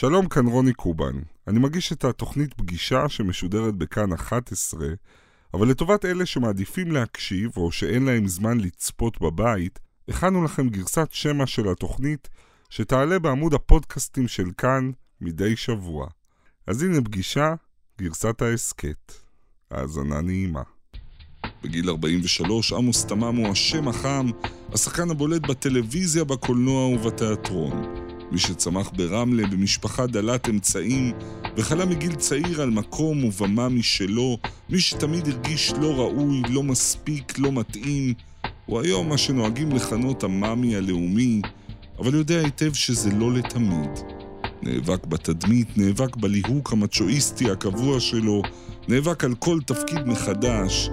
שלום, כאן רוני קובן. אני מגיש את התוכנית פגישה שמשודרת בכאן 11, אבל לטובת אלה שמעדיפים להקשיב או שאין להם זמן לצפות בבית, הכנו לכם גרסת שמע של התוכנית שתעלה בעמוד הפודקאסטים של כאן מדי שבוע. אז הנה פגישה, גרסת ההסכת. האזנה נעימה. בגיל 43, עמוס תמם הוא השם החם, השחקן הבולט בטלוויזיה, בקולנוע ובתיאטרון. מי שצמח ברמלה במשפחה דלת אמצעים, וחלה מגיל צעיר על מקום ובמה משלו, מי שתמיד הרגיש לא ראוי, לא מספיק, לא מתאים, הוא היום מה שנוהגים לכנות המאמי הלאומי, אבל יודע היטב שזה לא לתמיד. נאבק בתדמית, נאבק בליהוק המצ'ואיסטי הקבוע שלו, נאבק על כל תפקיד מחדש.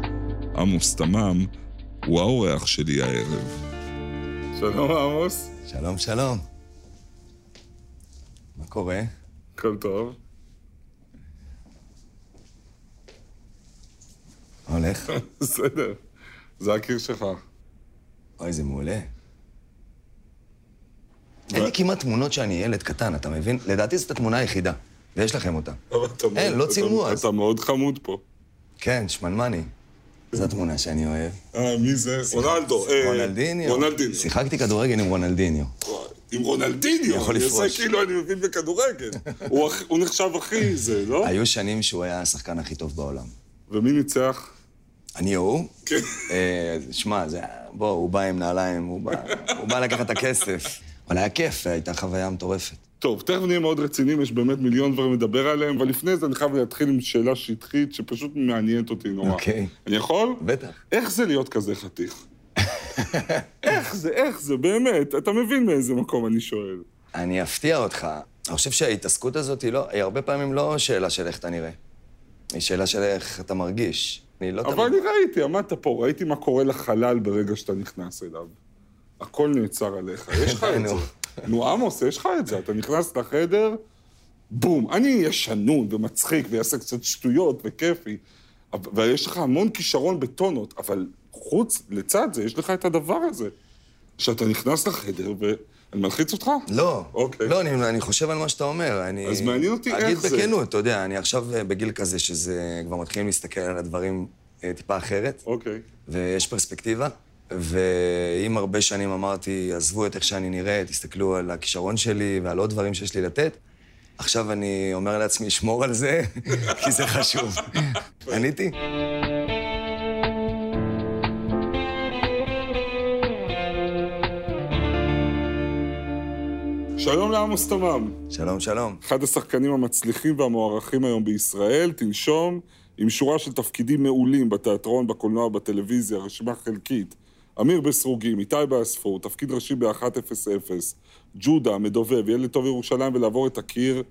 עמוס תמם הוא האורח שלי הערב. שלום עמוס. שלום, שלום. מה קורה? הכל טוב. הולך? בסדר. זה הקיר שלך. אוי, זה מעולה. אין לי כמעט תמונות שאני ילד קטן, אתה מבין? לדעתי זאת התמונה היחידה, ויש לכם אותה. אין, לא צילמו אז. אתה מאוד חמוד פה. כן, שמנמני. זו התמונה שאני אוהב. אה, מי זה? רונלדו. אה, רונלדיניו. רונלדיניו. שיחקתי כדורגל עם רונלדיניו. עם רונלדיניו. יכול אני עושה לפרוש. כאילו אני מבין בכדורגל. הוא נחשב הכי זה, לא? היו שנים שהוא היה השחקן הכי טוב בעולם. ומי ניצח? אני או הוא? כן. אה, שמע, זה... בוא, הוא בא עם נעליים, הוא בא, הוא בא לקחת את הכסף. אבל היה כיף, הייתה חוויה מטורפת. טוב, תכף נהיה מאוד רציניים, יש באמת מיליון דברים לדבר עליהם, אבל לפני זה אני חייב להתחיל עם שאלה שטחית שפשוט מעניינת אותי נורא. אוקיי. אני יכול? בטח. איך זה להיות כזה חתיך? איך זה, איך זה, באמת? אתה מבין מאיזה מקום אני שואל. אני אפתיע אותך. אני חושב שההתעסקות הזאת היא, לא, היא הרבה פעמים לא שאלה של איך אתה נראה. היא שאלה של איך אתה מרגיש. אני לא אבל אני ראיתי, עמדת פה, ראיתי מה קורה לחלל ברגע שאתה נכנס אליו. הכל נעצר עליך, יש לך את זה. נו. עמוס, יש לך את זה. אתה נכנס לחדר, בום. אני אהיה שנון ומצחיק ויעשה קצת שטויות וכיפי, ויש לך המון כישרון בטונות, אבל חוץ, לצד זה, יש לך את הדבר הזה. שאתה נכנס לחדר ו... אני מלחיץ אותך? לא. אוקיי. לא, אני, אני חושב על מה שאתה אומר. אני... אז מעניין אותי איך אגיד זה. בכנות, אתה יודע, אני עכשיו אה, בגיל כזה שזה... כבר מתחילים להסתכל על הדברים אה, טיפה אחרת, אוקיי. ויש פרספקטיבה. ואם הרבה שנים אמרתי, עזבו את איך שאני נראה, תסתכלו על הכישרון שלי ועל עוד דברים שיש לי לתת, עכשיו אני אומר לעצמי, שמור על זה, כי זה חשוב. עניתי? שלום לעמוס תמם. שלום, שלום. אחד השחקנים המצליחים והמוערכים היום בישראל, תנשום, עם שורה של תפקידים מעולים בתיאטרון, בקולנוע, בטלוויזיה, רשימה חלקית. אמיר בסרוגים, איתי באספור, תפקיד ראשי ב-100, ג'ודה, מדובב, ילד טוב ירושלים ולעבור את הקיר,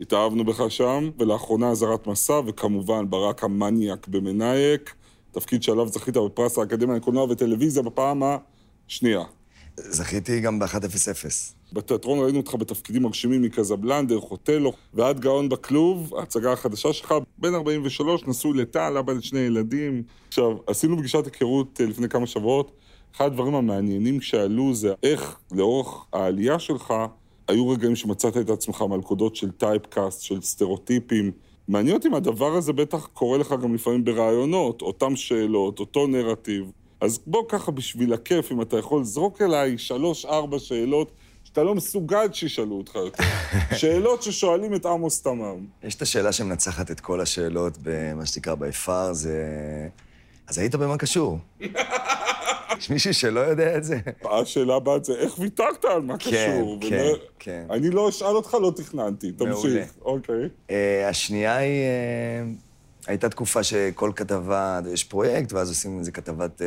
התאהבנו בך שם, ולאחרונה אזהרת מסע, וכמובן ברק המניאק במנאייק, תפקיד שעליו זכית בפרס האקדמיה לקולנוע וטלוויזיה בפעם השנייה. זכיתי גם ב-100. בתיאטרון ראינו אותך בתפקידים מרשימים מקזבלנדר, חוטלו ועד גאון בכלוב, ההצגה החדשה שלך, בן 43, נשוי לטל, אבא לשני ילדים. עכשיו, עשינו פגישת היכרות אה, לפני כמה שבועות. אחד הדברים המעניינים שעלו זה איך לאורך העלייה שלך היו רגעים שמצאת את עצמך מלכודות של טייפקאסט, של סטריאוטיפים. מעניין אותי אם הדבר הזה בטח קורה לך גם לפעמים ברעיונות, אותם שאלות, אותו נרטיב. אז בוא ככה בשביל הכיף, אם אתה יכול, זרוק אליי שלוש-ארבע שאלות שאתה לא מסוגל שישאלו אותך יותר. שאלות ששואלים את עמוס תמם. יש את השאלה שמנצחת את כל השאלות במה שנקרא ביפר, זה... אז היית במה קשור? יש מישהו שלא יודע את זה? השאלה הבאה זה, איך ויתרת על מה כן, קשור? כן, ולא- כן. אני לא אשאל אותך, לא תכננתי. תמשיך. אוקיי. אה, השנייה היא... אה, הייתה תקופה שכל כתבה, יש פרויקט, ואז עושים איזה כתבת אה,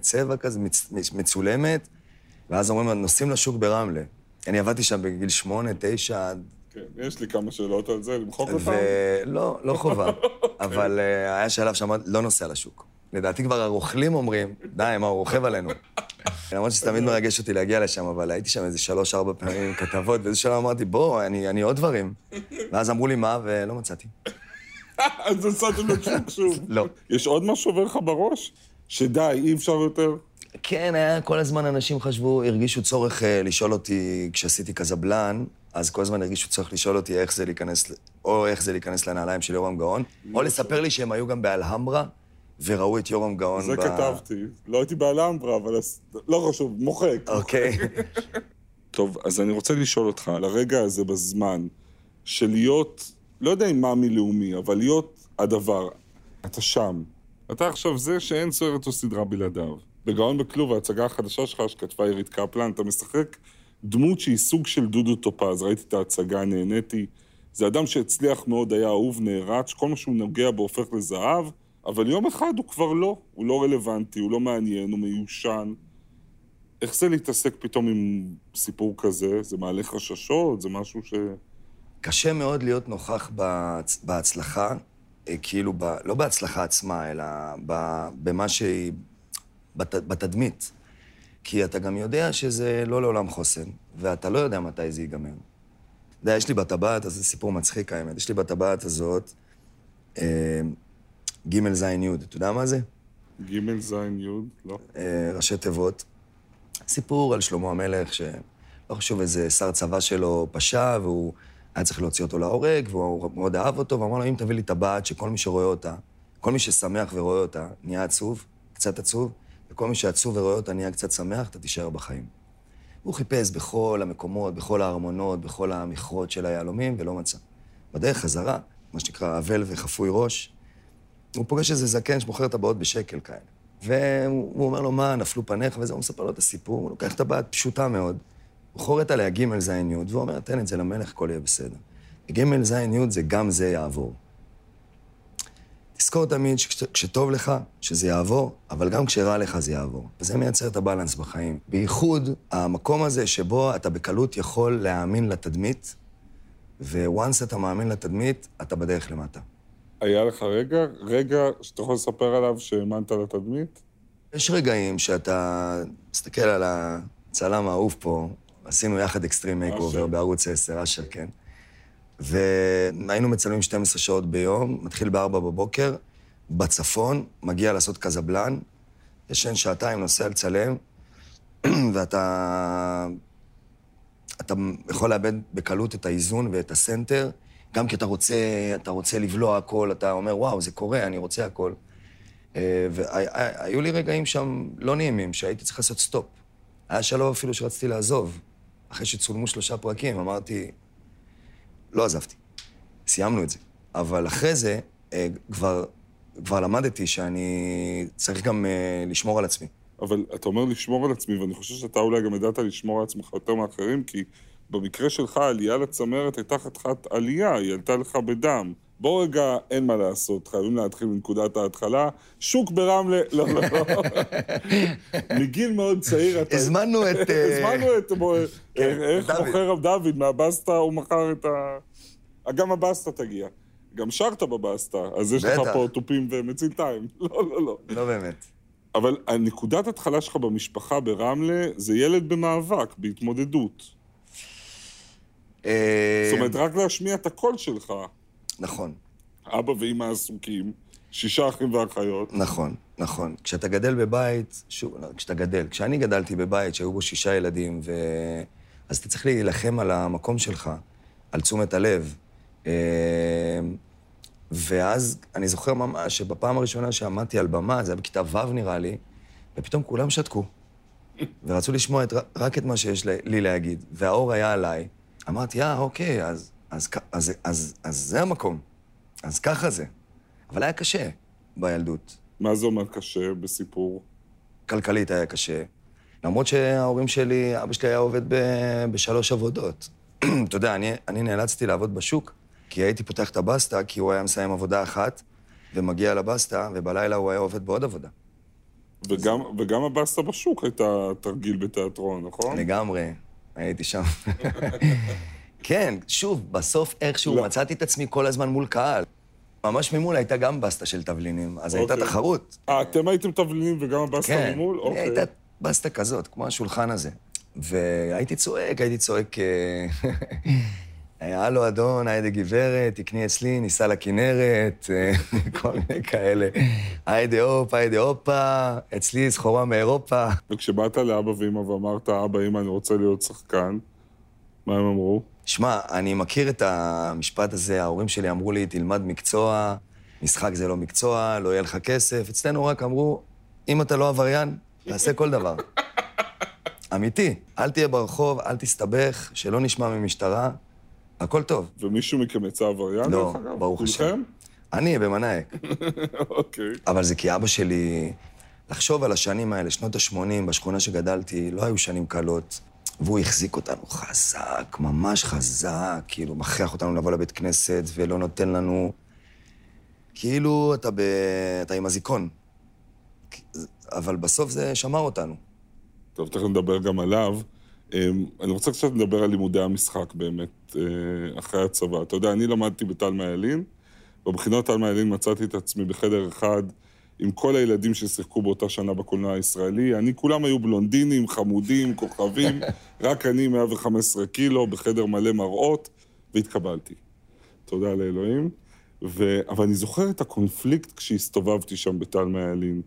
צבע כזה, מצ- מצ- מצולמת, ואז אומרים, נוסעים לשוק ברמלה. אני עבדתי שם בגיל שמונה, תשע, עד... כן, יש לי כמה שאלות על זה, למחוק אותן? ולא, לא חובה. אבל אה, היה שלב שאמרתי, לא נוסע לשוק. לדעתי כבר הרוכלים אומרים, די, מה, הוא רוכב עלינו. למרות שזה תמיד מרגש אותי להגיע לשם, אבל הייתי שם איזה שלוש-ארבע פעמים עם כתבות, באיזה שלב אמרתי, בוא, אני, אני עוד דברים. ואז אמרו לי מה, ולא מצאתי. אז נסעתם לשוק שוב. לא. יש עוד משהו שעובר לך בראש? שדי, אי אפשר יותר? כן, היה כל הזמן אנשים חשבו, הרגישו צורך אה, לשאול אותי, כשעשיתי קזבלן, אז כל הזמן הרגישו צורך לשאול אותי איך זה להיכנס, או איך זה להיכנס לנעליים של יורם גאון, או לספר לי שהם היו גם באלהמברה, וראו את יורם גאון זה כתבתי. לא הייתי באלמברה, אבל לא חשוב, מוחק. אוקיי. טוב, אז אני רוצה לשאול אותך, על הרגע הזה בזמן, של להיות, לא יודע אם מאמי לאומי, אבל להיות הדבר. אתה שם. אתה עכשיו זה שאין סרט או סדרה בלעדיו. בגאון בכלוב, ההצגה החדשה שלך שכתבה עירית קפלן, אתה משחק דמות שהיא סוג של דודו טופז. ראיתי את ההצגה, נהניתי. זה אדם שהצליח מאוד, היה אהוב, נערץ, כל מה שהוא נוגע בו הופך לזהב, אבל יום אחד הוא כבר לא. הוא לא רלוונטי, הוא לא מעניין, הוא מיושן. איך זה להתעסק פתאום עם סיפור כזה? זה מעלה חששות? זה משהו ש... קשה מאוד להיות נוכח בהצ... בהצלחה, אה, כאילו, ב... לא בהצלחה עצמה, אלא ב... במה שהיא... בת... בתדמית. כי אתה גם יודע שזה לא לעולם חוסן, ואתה לא יודע מתי זה ייגמר. אתה יודע, יש לי בטבעת, אז זה סיפור מצחיק האמת, יש לי בטבעת הזאת אה, ג' ז' י', אתה יודע מה זה? ג' ז' י', לא. אה, ראשי תיבות. סיפור על שלמה המלך, שלא חשוב איזה שר צבא שלו פשע, והוא היה צריך להוציא אותו להורג, והוא מאוד אהב אותו, ואמר לו, אם תביא לי טבעת שכל מי שרואה אותה, כל מי ששמח ורואה אותה, נהיה עצוב, קצת עצוב, וכל מי שעצוב ורואה אותה נהיה קצת שמח, אתה תישאר בחיים. הוא חיפש בכל המקומות, בכל הארמונות, בכל המכרות של היהלומים, ולא מצא. בדרך חזרה, מה שנקרא אבל וחפוי ראש, הוא פוגש איזה זקן שמוכר טבעות בשקל כאלה. והוא אומר לו, מה, נפלו פניך וזה, הוא מספר לו את הסיפור, הוא לוקח טבעת פשוטה מאוד, הוא חורט עליה ג' ז' י', והוא אומר, תן את זה למלך, הכל יהיה בסדר. ג' ז' י' זה גם זה יעבור. תזכור תמיד שכשטוב לך, שזה יעבור, אבל גם כשרע לך זה יעבור. וזה מייצר את הבלנס בחיים. בייחוד המקום הזה שבו אתה בקלות יכול להאמין לתדמית, וואנס אתה מאמין לתדמית, אתה בדרך למטה. היה לך רגע, רגע שאתה יכול לספר עליו שהאמנת לתדמית? יש רגעים שאתה מסתכל על הצלם האהוב פה, עשינו יחד Extreme Makeover בערוץ 10, אשר, כן. והיינו מצלמים 12 שעות ביום, מתחיל ב-4 בבוקר, בצפון, מגיע לעשות קזבלן, ישן שעתיים, נוסע לצלם, ואתה... אתה יכול לאבד בקלות את האיזון ואת ה center, גם כי אתה רוצה, אתה רוצה לבלוע הכל, אתה אומר, וואו, זה קורה, אני רוצה הכל. והיו לי רגעים שם לא נעימים, שהייתי צריך לעשות stop. היה שלב אפילו שרציתי לעזוב. אחרי שצולמו שלושה פרקים, אמרתי, לא עזבתי. סיימנו את זה. אבל אחרי זה, כבר, כבר למדתי שאני צריך גם לשמור על עצמי. אבל אתה אומר לשמור על עצמי, ואני חושב שאתה אולי גם ידעת לשמור על עצמך יותר מאחרים, כי במקרה שלך, העלייה לצמרת הייתה חתיכת עלייה, היא עלתה לך בדם. בוא רגע, אין מה לעשות, חייבים להתחיל מנקודת ההתחלה. שוק ברמלה, לא, לא, לא. מגיל מאוד צעיר אתה... הזמנו את... הזמנו את... איך מוכר דוד מהבסטה, הוא מכר את ה... גם הבסטה תגיע. גם שרת בבסטה, אז יש לך פה תופים ומצילתיים. לא, לא, לא. לא באמת. אבל הנקודת התחלה שלך במשפחה ברמלה זה ילד במאבק, בהתמודדות. זאת אומרת, רק להשמיע את הקול שלך. נכון. אבא ואמא עסוקים, שישה אחים ואחיות. נכון, נכון. כשאתה גדל בבית, שוב, לא, כשאתה גדל, כשאני גדלתי בבית שהיו בו שישה ילדים, ו... אז אתה צריך להילחם על המקום שלך, על תשומת הלב. ואז אני זוכר ממש שבפעם הראשונה שעמדתי על במה, זה היה בכיתה ו' נראה לי, ופתאום כולם שתקו. ורצו לשמוע את, רק את מה שיש לי להגיד, והאור היה עליי. אמרתי, אה, אוקיי, אז, אז, אז, אז, אז זה המקום. אז ככה זה. אבל היה קשה בילדות. מה זה אומר קשה בסיפור? כלכלית היה קשה. למרות שההורים שלי, אבא שלי היה עובד ב, בשלוש עבודות. אתה יודע, אני, אני נאלצתי לעבוד בשוק, כי הייתי פותח את הבסטה, כי הוא היה מסיים עבודה אחת, ומגיע לבסטה, ובלילה הוא היה עובד בעוד עבודה. וגם, וגם הבסטה בשוק הייתה תרגיל בתיאטרון, נכון? לגמרי, הייתי שם. כן, שוב, בסוף איכשהו לא. מצאתי את עצמי כל הזמן מול קהל. ממש ממול הייתה גם בסטה של תבלינים, אז אוקיי. הייתה תחרות. אה, אתם הייתם תבלינים וגם הבסטה כן, ממול? אוקיי. הייתה בסטה כזאת, כמו השולחן הזה. והייתי צועק, הייתי צועק... הלו, אדון, היידה גברת, תקני אצלי, ניסע לכנרת, כל מיני כאלה. היידה הופ, היידה הופה, אצלי סחורה מאירופה. וכשבאת לאבא ואמא ואמרת, אבא, אמא, אני רוצה להיות שחקן, מה הם אמרו? שמע, אני מכיר את המשפט הזה, ההורים שלי אמרו לי, תלמד מקצוע, משחק זה לא מקצוע, לא יהיה לך כסף. אצלנו רק אמרו, אם אתה לא עבריין, תעשה כל דבר. אמיתי, אל תהיה ברחוב, אל תסתבך, שלא נשמע ממשטרה, הכל טוב. ומישהו מכם יצא עבריין? לא? ברוך השם. כולכם? אני במנאייק. אוקיי. אבל זה כי אבא שלי, לחשוב על השנים האלה, שנות ה-80, בשכונה שגדלתי, לא היו שנים קלות. והוא החזיק אותנו חזק, ממש חזק, כאילו, מכריח אותנו לבוא לבית כנסת ולא נותן לנו... כאילו אתה, ב... אתה עם אזיקון. אבל בסוף זה שמר אותנו. טוב, תכף נדבר גם עליו. אמ, אני רוצה קצת לדבר על לימודי המשחק באמת, אה, אחרי הצבא. אתה יודע, אני למדתי בתלמה ילין, בבחינות תלמה ילין מצאתי את עצמי בחדר אחד עם כל הילדים ששיחקו באותה שנה בקולנוע הישראלי. אני, כולם היו בלונדינים, חמודים, כוכבים, רק אני 115 קילו, בחדר מלא מראות, והתקבלתי. תודה לאלוהים. ו... אבל אני זוכר את הקונפליקט כשהסתובבתי שם בתלמה ילין.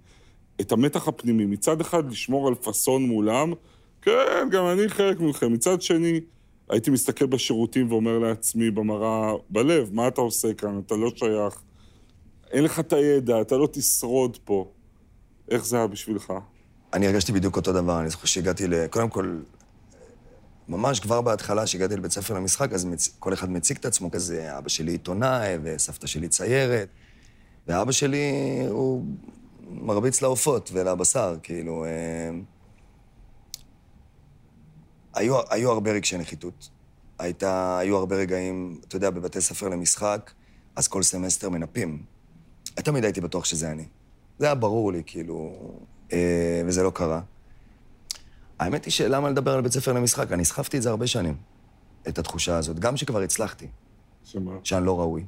את המתח הפנימי. מצד אחד, לשמור על פאסון מולם, כן, גם אני חלק מכם. מצד שני, הייתי מסתכל בשירותים ואומר לעצמי במראה, בלב, מה אתה עושה כאן? אתה לא שייך. אין לך את הידע, אתה לא תשרוד פה. איך זה היה בשבילך? אני הרגשתי בדיוק אותו דבר, אני זוכר שהגעתי ל... קודם כל, ממש כבר בהתחלה, כשהגעתי לבית ספר למשחק, אז מצ... כל אחד מציג את עצמו כזה, אבא שלי עיתונאי, וסבתא שלי ציירת, ואבא שלי הוא מרביץ לעופות ולבשר, כאילו... אה... היו, היו הרבה רגשי נחיתות. הייתה, היו הרבה רגעים, אתה יודע, בבתי ספר למשחק, אז כל סמסטר מנפים. תמיד הייתי בטוח שזה אני. זה היה ברור לי, כאילו, אה, וזה לא קרה. האמת היא שלמה לדבר על בית ספר למשחק? אני סחבתי את זה הרבה שנים, את התחושה הזאת. גם שכבר הצלחתי. שמה? שאני לא ראוי,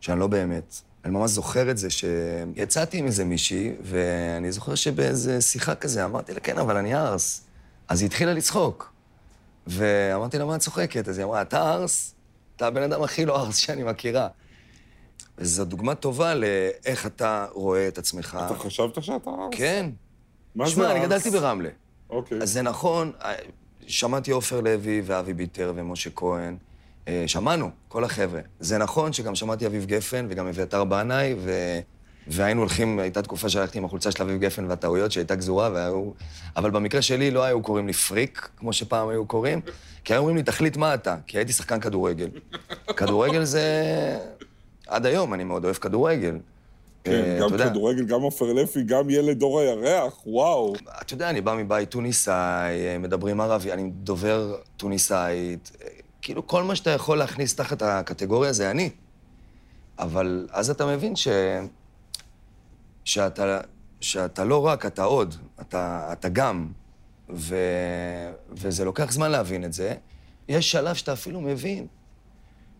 שאני לא באמת. אני ממש זוכר את זה שיצאתי עם איזה מישהי, ואני זוכר שבאיזה שיחה כזה אמרתי לה, כן, אבל אני ארס. אז היא התחילה לצחוק. ואמרתי לה, מה את צוחקת? אז היא אמרה, אתה ארס? אתה הבן אדם הכי לא ארס שאני מכירה. וזו דוגמה טובה לאיך אתה רואה את עצמך. אתה חשבת שאתה ארס? כן. מה זה שמע, אני ארס? גדלתי ברמלה. אוקיי. אז זה נכון, אה, שמעתי עופר לוי ואבי ביטר ומשה כהן. אה, שמענו, כל החבר'ה. זה נכון שגם שמעתי אביב גפן וגם אביתר בנאי, ו... והיינו הולכים, הייתה תקופה שהלכתי עם החולצה של אביב גפן והטעויות שהייתה גזורה, והיו... אבל במקרה שלי לא היו קוראים לי פריק, כמו שפעם היו קוראים, כי היו אומרים לי, תחליט מה אתה, כי הייתי שחקן כדורגל. כדורגל זה... עד היום אני מאוד אוהב כדורגל. כן, אה, גם כדורגל, גם עופר לפי, גם ילד דור הירח, וואו. אתה יודע, אני בא מבית טוניסאי, אה, מדברים ערבי, אני דובר טוניסאית. אה, כאילו, כל מה שאתה יכול להכניס תחת הקטגוריה זה אני. אבל אז אתה מבין ש... שאתה, שאתה לא רק, אתה עוד, אתה, אתה גם. ו... וזה לוקח זמן להבין את זה. יש שלב שאתה אפילו מבין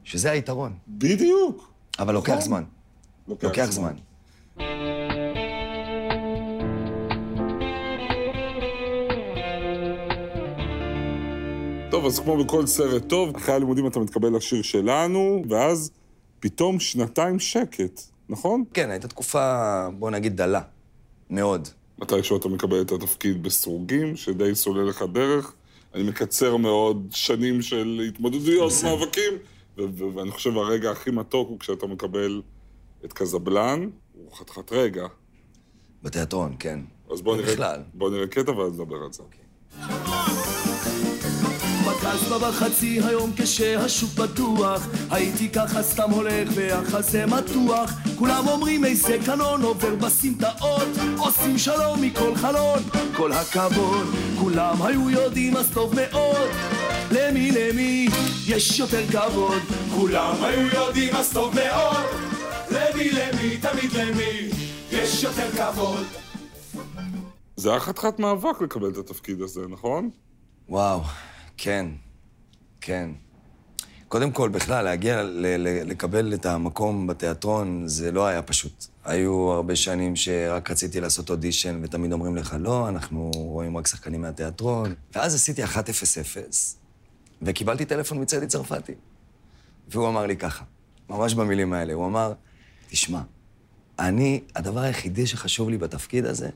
שזה היתרון, בדיוק. אבל לוקח נכון. זמן. לוקח זמן. טוב, אז כמו בכל סרט טוב, אחרי הלימודים אתה מתקבל לשיר שלנו, ואז פתאום שנתיים שקט, נכון? כן, הייתה תקופה, בוא נגיד, דלה. מאוד. מתישהו אתה מקבל את התפקיד בסרוגים, שדי סולל לך דרך. אני מקצר מאוד שנים של התמודדויות, מאבקים, ואני חושב הרגע הכי מתוק הוא כשאתה מקבל את קזבלן, הוא חתיכת רגע. בתיאטרון, כן. אז בוא נראה, בכלל. בוא נראה קטע ואז נדבר על זה. בקסבה בחצי היום כשהשוק פתוח הייתי ככה סתם הולך והחזה מתוח כולם אומרים איזה קנון עובר בסמטאות עושים שלום מכל חלון כל הכבוד כולם היו יודעים אז טוב מאוד למי למי יש יותר כבוד כולם היו יודעים אז טוב מאוד למי למי תמיד למי יש יותר כבוד זה היה חתיכת מאבק לקבל את התפקיד הזה, נכון? וואו, כן, כן. קודם כל, בכלל, להגיע ל- ל- לקבל את המקום בתיאטרון, זה לא היה פשוט. היו הרבה שנים שרק רציתי לעשות אודישן, ותמיד אומרים לך, לא, אנחנו רואים רק שחקנים מהתיאטרון. ואז עשיתי 1-0-0, וקיבלתי טלפון מצדי צרפתי. והוא אמר לי ככה, ממש במילים האלה, הוא אמר, תשמע, אני, הדבר היחידי שחשוב לי בתפקיד הזה,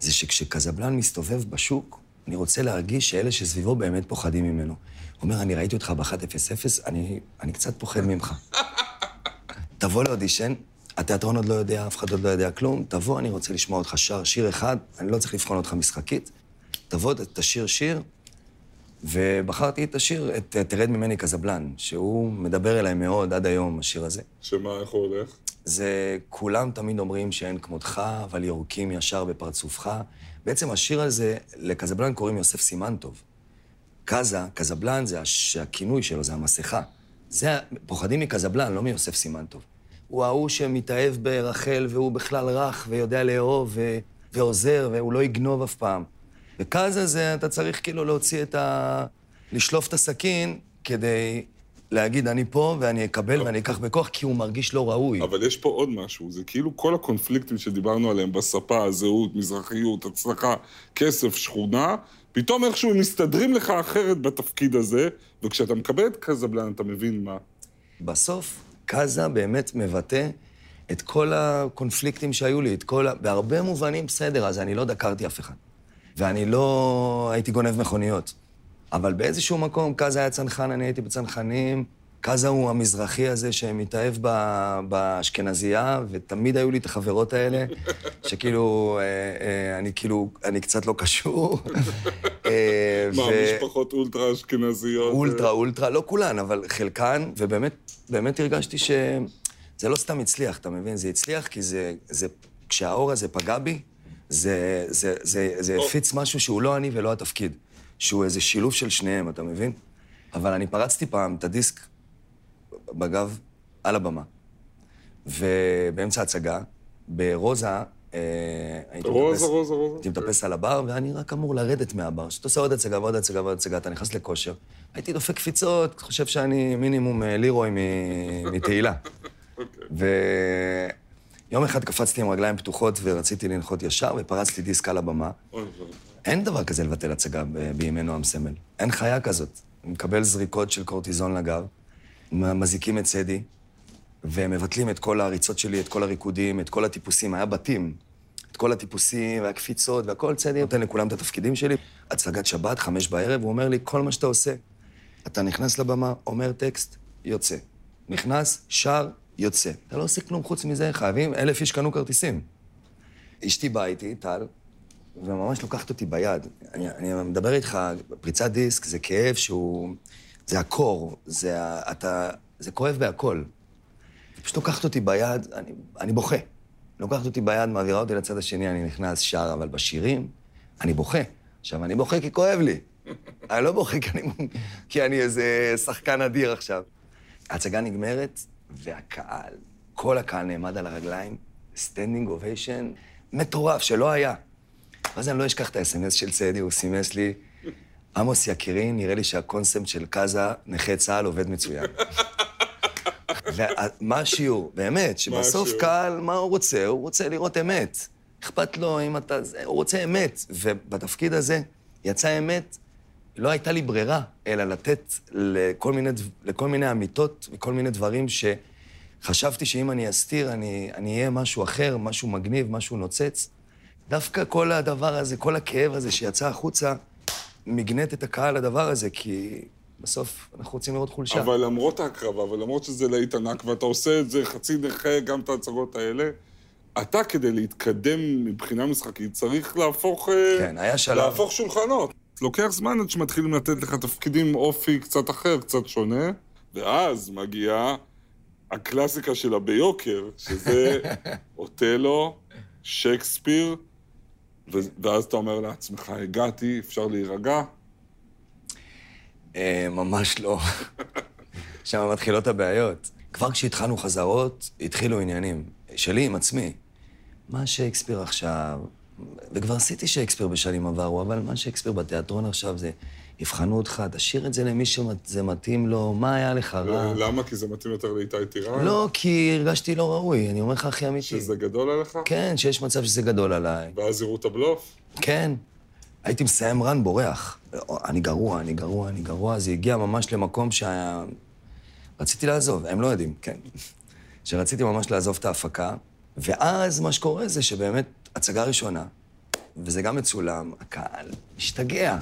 זה שכשקזבלן מסתובב בשוק, אני רוצה להרגיש שאלה שסביבו באמת פוחדים ממנו. הוא אומר, אני ראיתי אותך ב-1-0-0, אני, אני קצת פוחד ממך. תבוא לאודישן, התיאטרון עוד לא יודע, אף אחד עוד לא יודע כלום, תבוא, אני רוצה לשמוע אותך שר שיר אחד, אני לא צריך לבחון אותך משחקית. תבוא, תשיר שיר, ובחרתי את השיר, את תרד ממני קזבלן, שהוא מדבר אליי מאוד עד היום, השיר הזה. שמה, איך הוא הולך? זה כולם תמיד אומרים שאין כמותך, אבל יורקים ישר בפרצופך. בעצם השיר הזה, לקזבלן קוראים יוסף סימנטוב. קזה, קזבלן זה הש... הכינוי שלו, זה המסכה. זה, פוחדים מקזבלן, לא מיוסף סימנטוב. הוא ההוא שמתאהב ברחל, והוא בכלל רך, ויודע לאהוב, ו... ועוזר, והוא לא יגנוב אף פעם. וקזה זה, אתה צריך כאילו להוציא את ה... לשלוף את הסכין כדי להגיד, אני פה ואני אקבל ואני אקח בכוח, כי הוא מרגיש לא ראוי. אבל יש פה עוד משהו, זה כאילו כל הקונפליקטים שדיברנו עליהם בספה, זהות, מזרחיות, הצלחה, כסף, שכונה, פתאום איכשהו הם מסתדרים לך אחרת בתפקיד הזה, וכשאתה מקבל את קזבלן אתה מבין מה. בסוף, קאזה באמת מבטא את כל הקונפליקטים שהיו לי, את כל ה... בהרבה מובנים בסדר, אז אני לא דקרתי אף אחד. ואני לא הייתי גונב מכוניות. אבל באיזשהו מקום, קאזה היה צנחן, אני הייתי בצנחנים. קאזה הוא המזרחי הזה שמתאהב באשכנזייה, ותמיד היו לי את החברות האלה, שכאילו, אה, אה, אני כאילו, אני קצת לא קשור. אה, מה, משפחות אולטרה אשכנזיות? אולטרה, אולטרה, לא כולן, אבל חלקן, ובאמת, באמת הרגשתי שזה לא סתם הצליח, אתה מבין? זה הצליח כי זה, זה כשהאור הזה פגע בי, זה, זה, זה, זה הפיץ משהו שהוא לא אני ולא התפקיד. שהוא איזה שילוב של שניהם, אתה מבין? אבל אני פרצתי פעם את הדיסק בגב על הבמה. ובאמצע ההצגה, ברוזה, אה, הייתי מטפס, רוזה, רוזה, רוזה. הייתי מטפס על הבר, ואני רק אמור לרדת מהבר. כשאתה עושה עוד הצגה ועוד הצגה ועוד הצגה, אתה נכנס לכושר. הייתי דופק קפיצות, חושב שאני מינימום אה, לירוי מתהילה. אוקיי. ויום אחד קפצתי עם רגליים פתוחות ורציתי לנחות ישר, ופרצתי דיסק על הבמה. אין דבר כזה לבטל הצגה בימי נועם סמל. אין חיה כזאת. הוא מקבל זריקות של קורטיזון לגב, מזיקים את סדי, ומבטלים את כל העריצות שלי, את כל הריקודים, את כל הטיפוסים. היה בתים. את כל הטיפוסים והקפיצות והכל, צדי נותן לכולם את התפקידים שלי. הצגת שבת, חמש בערב, הוא אומר לי, כל מה שאתה עושה, אתה נכנס לבמה, אומר טקסט, יוצא. נכנס, שר, יוצא. אתה לא עושה כלום חוץ מזה, חייבים, אלף איש קנו כרטיסים. אשתי באה איתי, טל, וממש לוקחת אותי ביד. אני, אני מדבר איתך, פריצת דיסק זה כאב שהוא... זה ה core, זה, אתה, זה כואב בהכל. פשוט לוקחת אותי ביד, אני, אני בוכה. לוקחת אותי ביד, מעבירה אותי לצד השני, אני נכנס, שר, אבל בשירים, אני בוכה. עכשיו, אני בוכה כי כואב לי. אני לא בוכה כי אני, כי אני איזה שחקן אדיר עכשיו. ההצגה נגמרת, והקהל, כל הקהל נעמד על הרגליים, standing ovation מטורף, שלא היה. ואז אני לא אשכח את האס.אם.אס של צדי, הוא סימס לי, עמוס יקירי, נראה לי שהקונספט של קאזה, נכה צה"ל, עובד מצוין. ומה השיעור? באמת, שבסוף קהל, מה הוא רוצה? הוא רוצה לראות אמת. אכפת לו אם אתה... הוא רוצה אמת. ובתפקיד הזה יצא אמת, לא הייתה לי ברירה, אלא לתת לכל מיני, לכל מיני אמיתות וכל מיני דברים שחשבתי שאם אני אסתיר, אני אהיה משהו אחר, משהו מגניב, משהו נוצץ. דווקא כל הדבר הזה, כל הכאב הזה שיצא החוצה, מגנט את הקהל לדבר הזה, כי בסוף אנחנו רוצים לראות חולשה. אבל למרות ההקרבה, ולמרות שזה להיט ענק, ואתה עושה את זה חצי נכה, גם את ההצגות האלה, אתה, כדי להתקדם מבחינה משחקית, צריך להפוך... אה, כן, היה שלב. להפוך שולחנות. לוקח זמן עד שמתחילים לתת לך תפקידים אופי קצת אחר, קצת שונה, ואז מגיעה הקלאסיקה שלה ביוקר, שזה אוטלו, שייקספיר, ואז אתה אומר לעצמך, הגעתי, אפשר להירגע? אה, ממש לא. שם מתחילות הבעיות. כבר כשהתחלנו חזרות, התחילו עניינים. שלי עם עצמי. מה שייקספיר עכשיו? וכבר עשיתי שייקספיר בשנים עברו, אבל מה שייקספיר בתיאטרון עכשיו זה... יבחנו אותך, תשאיר את זה למי שזה מתאים לו, מה היה לך רע? למה? כי זה מתאים יותר לאיתי טירן? לא, כי הרגשתי לא ראוי, אני אומר לך הכי אמיתי. שזה גדול עליך? כן, שיש מצב שזה גדול עליי. ואז יראו את הבלוף? כן. הייתי מסיים רן בורח. אני גרוע, אני גרוע, אני גרוע. זה הגיע ממש למקום שהיה... רציתי לעזוב, הם לא יודעים, כן. שרציתי ממש לעזוב את ההפקה, ואז מה שקורה זה שבאמת, הצגה ראשונה, וזה גם מצולם, הקהל משתגע.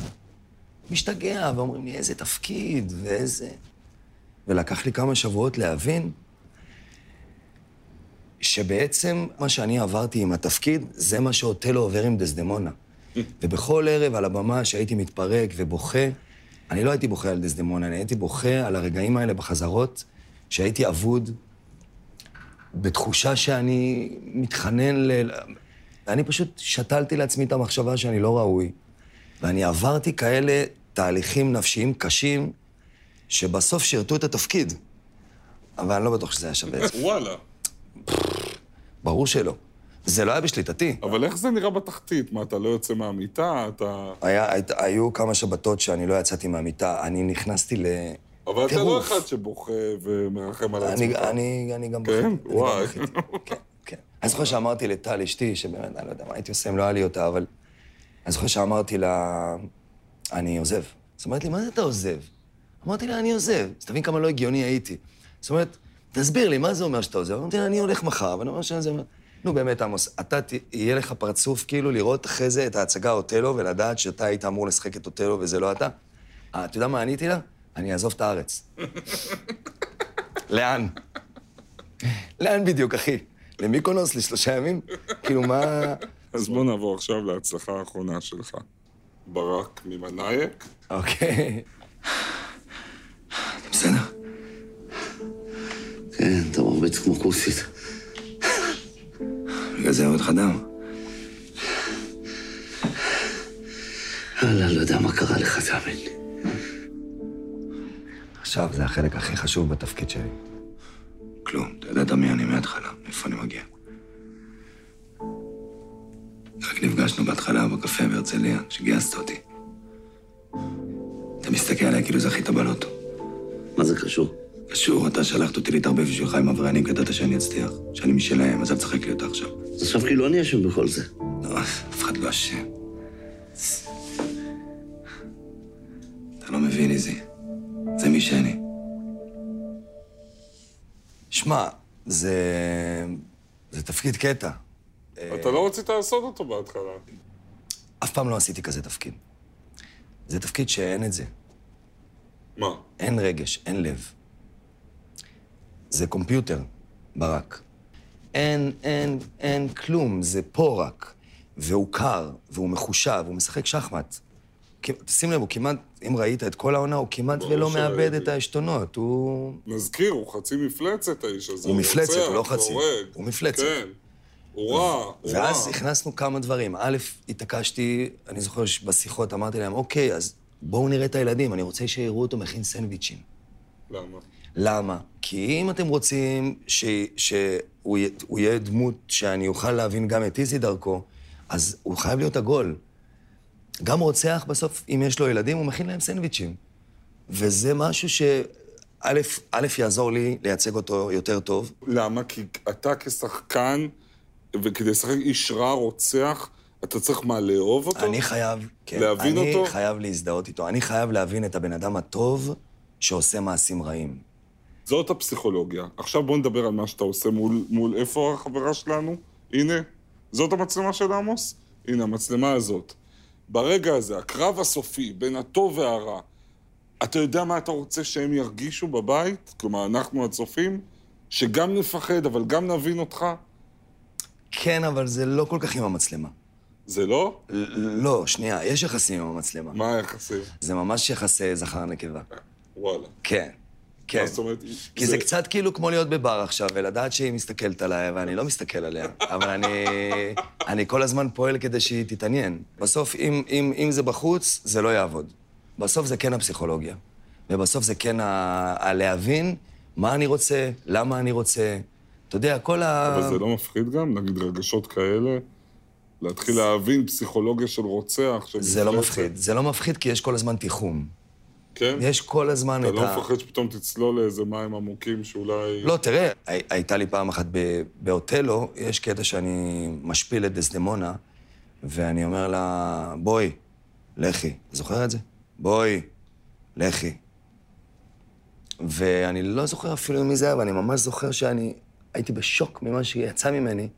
משתגע, ואומרים לי, איזה תפקיד, ואיזה... ולקח לי כמה שבועות להבין שבעצם מה שאני עברתי עם התפקיד, זה מה שאוטלו עובר עם דסדמונה. ובכל ערב על הבמה שהייתי מתפרק ובוכה, אני לא הייתי בוכה על דסדמונה, אני הייתי בוכה על הרגעים האלה בחזרות, שהייתי אבוד, בתחושה שאני מתחנן ל... ואני פשוט שתלתי לעצמי את המחשבה שאני לא ראוי, ואני עברתי כאלה תהליכים נפשיים קשים, שבסוף שירתו את התפקיד. אבל אני לא בטוח שזה היה שווה את זה. וואלה. ברור שלא. זה לא היה בשליטתי. אבל איך זה נראה בתחתית? מה, אתה לא יוצא מהמיטה? אתה... היה, היית, היו כמה שבתות שאני לא יצאתי מהמיטה, אני נכנסתי ל... אבל אתה לא טירוף. אחד שבוכה ומרחם על עצמך. אני, אני גם כן? אני גם וואי. בכיתי. כן, כן. אני זוכר שאמרתי לטל, אשתי, שבאמת, אני לא יודע מה הייתי עושה אם לא היה לי אותה, אבל... אני זוכר שאמרתי לה, אני עוזב. זאת אומרת לי, מה זה אתה עוזב? אמרתי לה, אני עוזב. אז תבין כמה לא הגיוני הייתי. זאת אומרת, תסביר לי, מה זה אומר שאתה עוזב? אמרתי לה, אני הולך מחר, ואני אומר שזה... נו, באמת, עמוס, אתה, יהיה לך פרצוף כאילו לראות אחרי זה את ההצגה אוטלו, ולדעת שאתה היית אמור לשחק את אוטלו וזה לא אתה? אה, אתה יודע מה עניתי לה? אני אעזוב את הארץ. לאן? לאן בדיוק, אחי? למיקונוס לשלושה ימים? כאילו, מה... אז בוא נעבור עכשיו להצלחה האחרונה שלך. ברק ממנאייק. אוקיי. בסדר. כן, אתה מרביץ כמו כוסית. בגלל זה יורד לך דם. וואלה, לא יודע מה קרה לך, תאמין לי. עכשיו זה החלק הכי חשוב בתפקיד שלי. כלום, אתה ידעת מי אני מההתחלה, מאיפה אני מגיע. רק נפגשנו בהתחלה בקפה בהרצליה, כשגייסת אותי. אתה מסתכל עליי כאילו זכית בלוטו. מה זה קשור? קשור, אתה שלחת אותי להתערבב בשבילך עם עבריינים, כי ידעת שאני אצליח, שאני משלהם, אז אל תשחק לי אותה עכשיו. אז עכשיו כאילו אני אשם בכל זה. לא, אף אחד לא אשם. אתה לא מבין, איזי. זה מי שאני. שמע, זה... זה תפקיד קטע. אתה לא רצית לעשות אותו בהתחלה. אף פעם לא עשיתי כזה תפקיד. זה תפקיד שאין את זה. מה? אין רגש, אין לב. זה קומפיוטר, ברק. אין, אין, אין כלום, זה פה רק. והוא קר, והוא מחושב, הוא משחק שחמט. תשים לב, הוא כמעט, אם ראית את כל העונה, הוא כמעט ולא מאבד. את העשתונות. הוא... נזכיר, הוא חצי מפלצת, האיש הזה. הוא מפלצת, הוא לא חצי. הוא מפלצת. כן. הוא רע, הוא רע. ואז הכנסנו כמה דברים. א', התעקשתי, אני זוכר שבשיחות אמרתי להם, אוקיי, אז בואו נראה את הילדים, אני רוצה שיראו אותו מכין סנדוויצ'ים. למה? למה? כי אם אתם רוצים ש, שהוא יה- הוא יהיה דמות שאני אוכל להבין גם את איזי דרכו, אז הוא חייב להיות עגול. גם רוצח בסוף, אם יש לו ילדים, הוא מכין להם סנדוויצ'ים. וזה משהו ש... א', א', יעזור לי לייצג אותו יותר טוב. למה? כי אתה כשחקן, וכדי לשחק איש רע, רוצח, אתה צריך מה, לאהוב אותו? אני חייב... כן, להבין אני אותו? חייב להזדהות איתו. אני חייב להבין את הבן אדם הטוב שעושה מעשים רעים. זאת הפסיכולוגיה. עכשיו בוא נדבר על מה שאתה עושה מול, מול איפה החברה שלנו? הנה, זאת המצלמה של עמוס? הנה, המצלמה הזאת. ברגע הזה, הקרב הסופי בין הטוב והרע, אתה יודע מה אתה רוצה שהם ירגישו בבית? כלומר, אנחנו הצופים? שגם נפחד, אבל גם נבין אותך? כן, אבל זה לא כל כך עם המצלמה. זה לא? לא, שנייה, יש יחסים עם המצלמה. מה היחסים? זה ממש יחסי זכר-נקבה. וואלה. כן, כן. זאת אומרת? כי זה קצת כאילו כמו להיות בבר עכשיו, ולדעת שהיא מסתכלת עליי, ואני לא מסתכל עליה. אבל אני, אני כל הזמן פועל כדי שהיא תתעניין. בסוף, אם, אם, אם זה בחוץ, זה לא יעבוד. בסוף זה כן הפסיכולוגיה. ובסוף זה כן ה... הלהבין מה אני רוצה, למה אני רוצה. אתה יודע, כל ה... אבל זה לא מפחיד גם? נגיד רגשות כאלה? להתחיל להבין פסיכולוגיה של רוצח, של זה לא? מפחיד. זה לא מפחיד כי יש כל הזמן תיחום. כן? יש כל הזמן אתה את לא ה... מפחד שפתאום תצלול לאיזה מים עמוקים שאולי... לא, תראה, הי- הייתה לי פעם אחת באוטלו, יש קטע שאני משפיל את דסדמונה, ואני אומר לה, בואי, לכי. אתה זוכר את זה? בואי, לכי. ואני לא זוכר אפילו מי זה היה, אבל אני ממש זוכר שאני הייתי בשוק ממה שיצא ממני,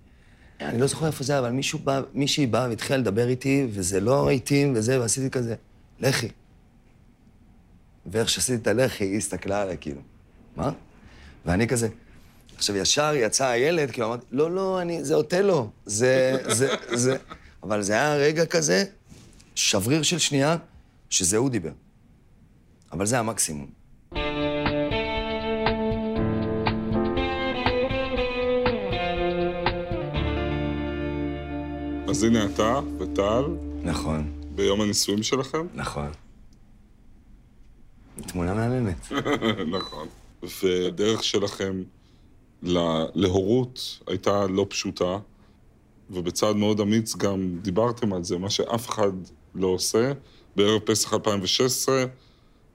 אני לא זוכר איפה זה היה, אבל מישהו בא, מישהי באה והתחילה לדבר איתי, וזה לא התאים וזה, ועשיתי כזה, לכי. ואיך שעשיתי את הלחי, היא הסתכלה עליי, כאילו, מה? ואני כזה... עכשיו, ישר יצא הילד, כאילו, אמרתי, לא, לא, אני, זה אוטלו, זה, זה, זה... אבל זה היה רגע כזה, שבריר של שנייה, שזה הוא דיבר. אבל זה המקסימום. אז הנה אתה וטל, נכון, ביום הנישואים שלכם. נכון. תמונה מהממת. נכון. והדרך שלכם להורות הייתה לא פשוטה, ובצעד מאוד אמיץ גם דיברתם על זה, מה שאף אחד לא עושה. בערב פסח 2016,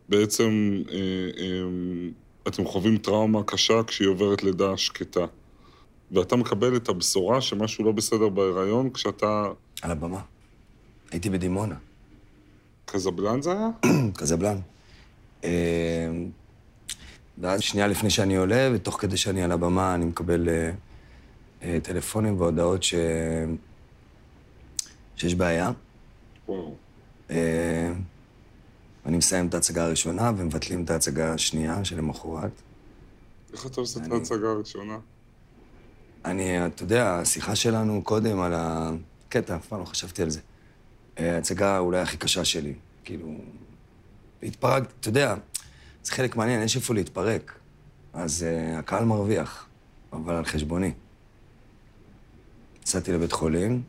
בעצם אה, אה, אתם חווים טראומה קשה כשהיא עוברת לידה שקטה. ואתה מקבל את הבשורה שמשהו לא בסדר בהיריון כשאתה... על הבמה. הייתי בדימונה, קזבלן זה היה? קזבלן. אה, ואז שנייה לפני שאני עולה, ותוך כדי שאני על הבמה, אני מקבל אה, אה, טלפונים והודעות ש... שיש בעיה. וואו. אה, אני מסיים את ההצגה הראשונה, ומבטלים את ההצגה השנייה שלמחרת. איך אתה עושה את ההצגה הראשונה? אני, אתה יודע, השיחה שלנו קודם על הקטע, אף פעם לא חשבתי על זה. ההצגה אולי הכי קשה שלי. כאילו, התפרק, אתה יודע, זה חלק מעניין, יש איפה להתפרק. אז uh, הקהל מרוויח, אבל על חשבוני. יצאתי לבית חולים.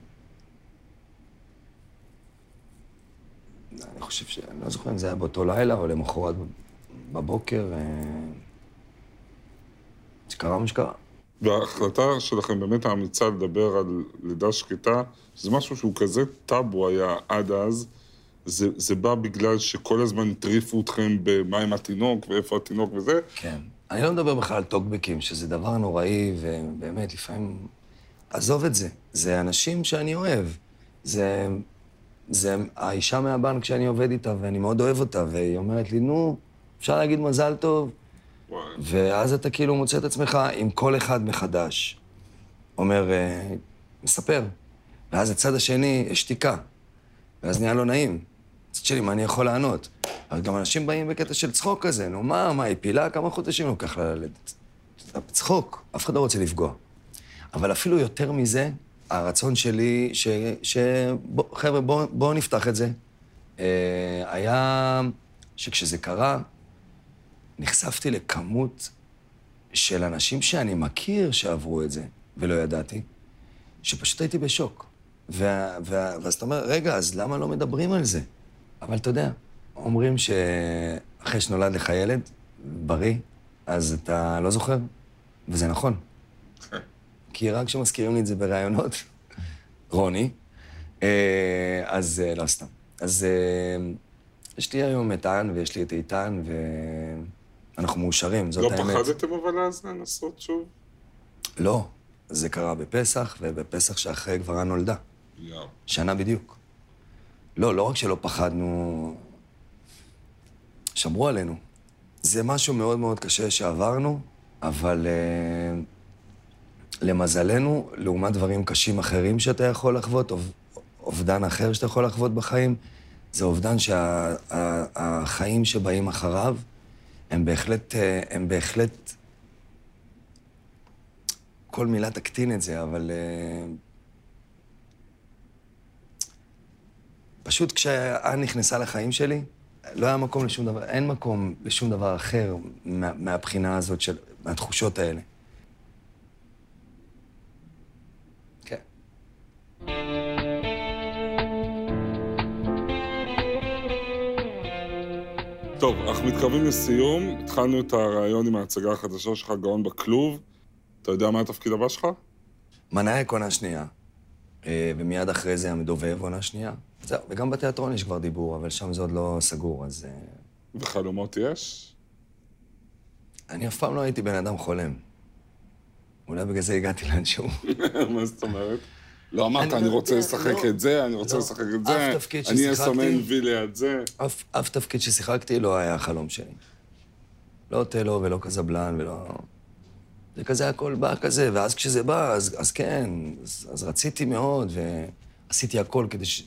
אני חושב ש... אני לא זוכר אם זה היה באותו לילה או למחרת בבוקר. אה, שקרה מה שקרה. וההחלטה שלכם באמת האמיצה לדבר על לידה שקטה, שזה משהו שהוא כזה טאבו היה עד אז, זה, זה בא בגלל שכל הזמן הטריפו אתכם במה עם התינוק ואיפה התינוק וזה, כן. אני לא מדבר בכלל על טוקבקים, שזה דבר נוראי, ובאמת, לפעמים... עזוב את זה. זה אנשים שאני אוהב. זה... זה האישה מהבנק שאני עובד איתה, ואני מאוד אוהב אותה, והיא אומרת לי, נו, אפשר להגיד מזל טוב? וואי, ואז אתה כאילו מוצא את עצמך עם כל אחד מחדש. אומר, אה, מספר. ואז הצד השני, יש שתיקה. ואז נהיה לא נעים. הצד שלי, מה אני יכול לענות? אבל גם אנשים באים בקטע של צחוק כזה, נו מה, מה, היא פילה? כמה חודשים לוקח לה ללדת? צחוק, אף אחד לא רוצה לפגוע. אבל אפילו יותר מזה, הרצון שלי, ש... ש... בוא, חבר'ה, בואו בוא נפתח את זה. אה, היה שכשזה קרה, נחשפתי לכמות של אנשים שאני מכיר שעברו את זה, ולא ידעתי, שפשוט הייתי בשוק. ואז אתה אומר, רגע, אז למה לא מדברים על זה? אבל אתה יודע, אומרים שאחרי שנולד לך ילד, בריא, אז אתה לא זוכר, וזה נכון. כי רק כשמזכירים לי את זה בראיונות, רוני, אה, אז אה, לא סתם. אז אה, יש לי היום את האן ויש לי את איתן, ואנחנו מאושרים, זאת לא האמת. פחדתם אבל אז לנסות שוב? לא, זה קרה בפסח, ובפסח שאחרי גברה נולדה. יאו. שנה בדיוק. לא, לא רק שלא פחדנו, שמרו עלינו. זה משהו מאוד מאוד קשה שעברנו, אבל uh, למזלנו, לעומת דברים קשים אחרים שאתה יכול לחוות, אוב, אובדן אחר שאתה יכול לחוות בחיים, זה אובדן שהחיים שבאים אחריו, הם בהחלט, אה, הם בהחלט... כל מילה תקטין את זה, אבל... אה, פשוט כשאן נכנסה לחיים שלי, לא היה מקום לשום דבר, אין מקום לשום דבר אחר מה, מהבחינה הזאת של, מהתחושות האלה. כן. טוב, אנחנו מתקרבים לסיום. התחלנו את הרעיון עם ההצגה החדשה שלך, גאון בכלוב. אתה יודע מה התפקיד הבא שלך? מנאייק עונה שנייה, אה, ומיד אחרי זה המדובב עונה שנייה. זהו, וגם בתיאטרון יש כבר דיבור, אבל שם זה עוד לא סגור, אז... אה, וחלומות יש? אני אף פעם לא הייתי בן אדם חולם. אולי בגלל זה הגעתי לאנשהו. מה זאת אומרת? לא אמרת, אני לא רוצה יודע, לשחק לא. את זה, אני רוצה לא. לשחק את זה, אני אסמן וי ליד זה. אף, תפקיד ששיחקתי לא היה החלום שלי. לא אוטלו ולא קזבלן ולא... זה כזה הכל בא כזה, ואז כשזה בא, אז, אז כן, אז, אז רציתי מאוד, ועשיתי הכל כדי ש...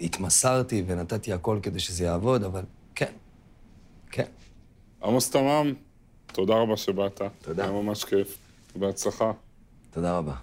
התמסרתי ונתתי הכל כדי שזה יעבוד, אבל כן, כן. עמוס תמם, תודה רבה שבאת. תודה. היה ממש כיף. בהצלחה. תודה רבה.